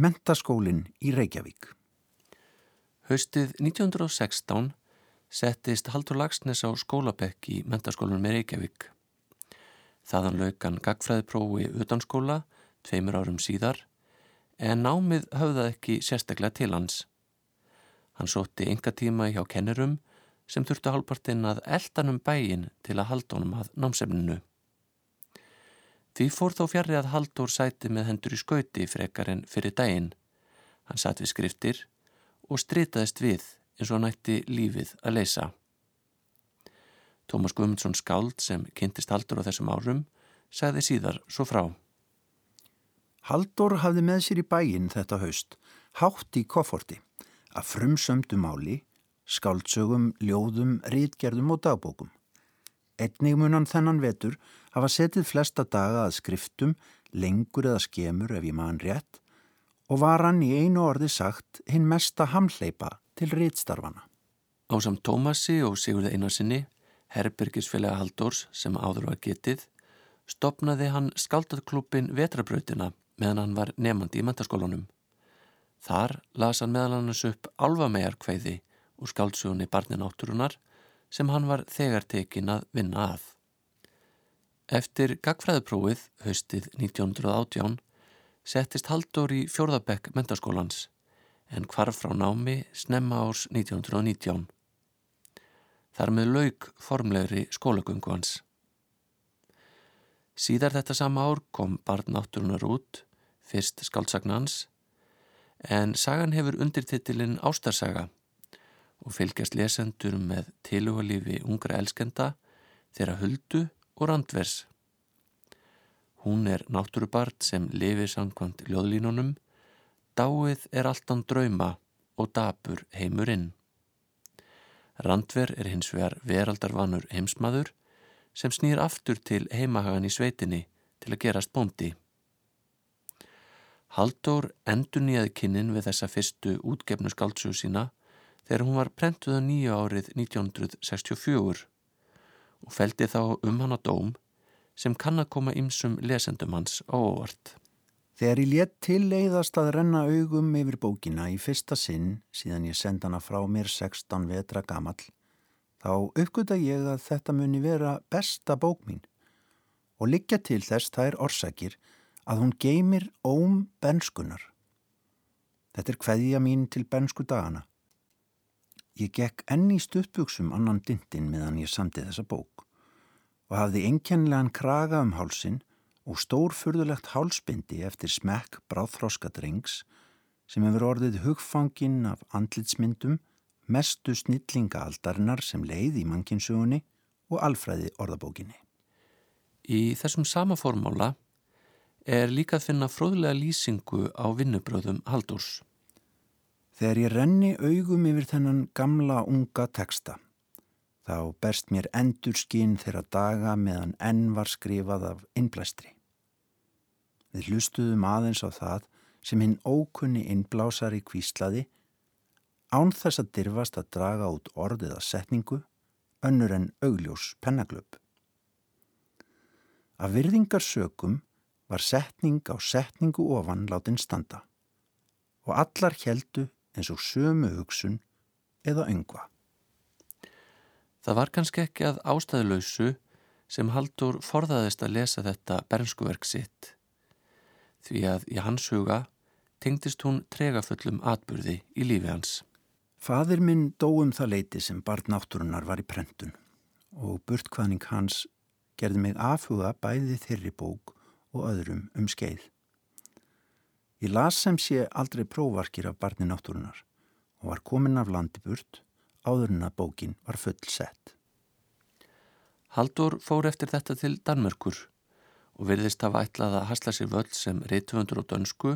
Mentaskólinn í Reykjavík. Haustið 1916 settist Haldur Lagsnes á skólabekk í mentaskólanum í Reykjavík. Þaðan laukan gagfræðiprófi utanskóla tveimur árum síðar en námið höfðað ekki sérstaklega til hans. Hann sótti ynga tíma hjá kennurum sem þurftu hálpartinn að eldanum bæin til að halda honum að námsefninu. Því fór þó fjarrri að Haldur sæti með hendur í skauti frekar en fyrir daginn. Hann satt við skriftir og stritaðist við eins og nætti lífið að leysa. Tómas Guðmundsson skáld sem kynntist Haldur á þessum árum segði síðar svo frá. Haldur hafði með sér í bæin þetta haust, hátt í kofforti, að frumsömdu máli, skáldsögum, ljóðum, rítgerðum og dagbókum. Einnig munan þennan vetur hafa setið flesta daga að skriftum, lengur eða skemur ef ég maður rétt, og var hann í einu orði sagt hinn mesta hamleipa til ríttstarfana. Ásam Tómasi og Sigurði Einarsinni, Herbergisfélaga Haldórs sem áður var getið, stopnaði hann skaldadklúpin Vetrabrautina meðan hann var nefandi í mentaskólanum. Þar las hann meðal hannes upp alvamegarkveiði úr skaldsugunni Barnin átturunar sem hann var þegar tekin að vinna að. Eftir gagfræðuprófið haustið 1918 settist Haldur í fjórðabekk mentaskólans en hvarf frá námi snemma árs 1919. Þar með laug formlegri skólagöngu hans. Síðar þetta sama ár kom barn átturunar út, fyrst skaldsagnans, en sagan hefur undirtitilinn Ástarsaga og fylgjast lesendur með tilugalífi ungra elskenda þeirra huldu og randvers. Hún er náttúrubart sem lifir samkvæmt ljóðlínunum Dáið er alltaf drauma og dabur heimurinn. Randver er hins vegar veraldarvanur heimsmaður sem snýr aftur til heimahagan í sveitinni til að gerast bóndi. Haldur endur nýjaði kynnin við þessa fyrstu útgefnu skáldsögu sína þegar hún var prentuða nýju árið 1964 og feldi þá um hann á dóm sem kann að koma ymsum lesendum hans á óvart. Þegar ég létt tilleiðast að renna augum yfir bókina í fyrsta sinn síðan ég senda hana frá mér 16 vetra gamall, þá uppgöta ég að þetta muni vera besta bók mín og liggja til þess þær orsakir að hún geymir óm benskunar. Þetta er hveðja mín til bensku dagana. Ég gekk enni stuttbuksum annan dindin meðan ég samti þessa bók og hafði einkennlegan kraga um hálsin og stórfurðulegt hálsbindi eftir smekk bráðþróska drengs sem hefur orðið hugfanginn af andlitsmyndum, mestu snillingaaldarinnar sem leið í mannkinsögunni og alfræði orðabókinni. Í þessum sama formála er líka að finna fróðlega lýsingu á vinnubröðum Haldurs. Þegar ég renni augum yfir þennan gamla unga teksta, þá berst mér endur skinn þeirra daga meðan enn var skrifað af innblæstri. Við hlustuðum aðeins á það sem hinn ókunni innblásari kvíslaði án þess að dirfast að draga út orðið að setningu önnur en augljós pennaglöp. Af virðingarsökum var setning á setningu ofan látin standa og allar heldu eins og sömu hugsun eða yngva. Það var kannski ekki að ástæðuleysu sem Haldur forðaðist að lesa þetta bernskuverk sitt því að í hans huga tengdist hún tregaföllum atburði í lífi hans. Fadir minn dóum það leiti sem barn náttúrunar var í prentun og burtkvæðning hans gerði mig afhuga bæði þeirri bók og öðrum um skeið. Ég las sem sé aldrei prófarkir af barni náttúrunar og var komin af landi burt áður en að bókin var full sett. Haldur fór eftir þetta til Danmörkur og verðist hafa ætlað að hasla sér völd sem reytvöndur og dönsku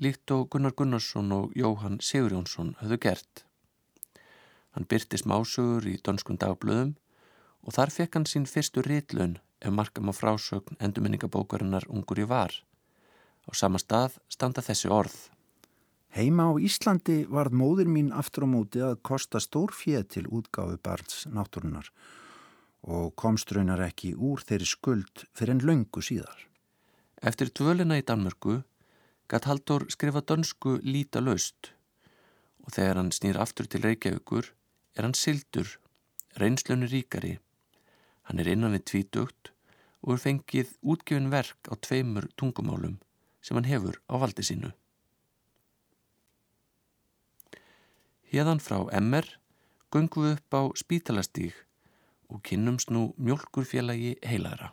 líkt og Gunnar Gunnarsson og Jóhann Sigurjónsson höfðu gert. Hann byrti smásögur í dönskun dagblöðum og þar fekk hann sín fyrstu reytlun ef markam á frásögn endurminningabókarinnar ungur í var. Á sama stað standa þessi orð. Heima á Íslandi varð móður mín aftur á móti að kosta stór fjöð til útgáfi barns náttúrunar og komst raunar ekki úr þeirri skuld fyrir en löngu síðar. Eftir dvölina í Danmörku gatt Haldur skrifa dönsku líta löst og þegar hann snýr aftur til Reykjavíkur er hann sildur, reynslunni ríkari. Hann er innan við tvítugt og er fengið útgefin verk á tveimur tungumálum sem hann hefur á valdi sínu. Hérðan frá MR gungum við upp á spítalastíg og kynnumst nú mjölkurfélagi heilara.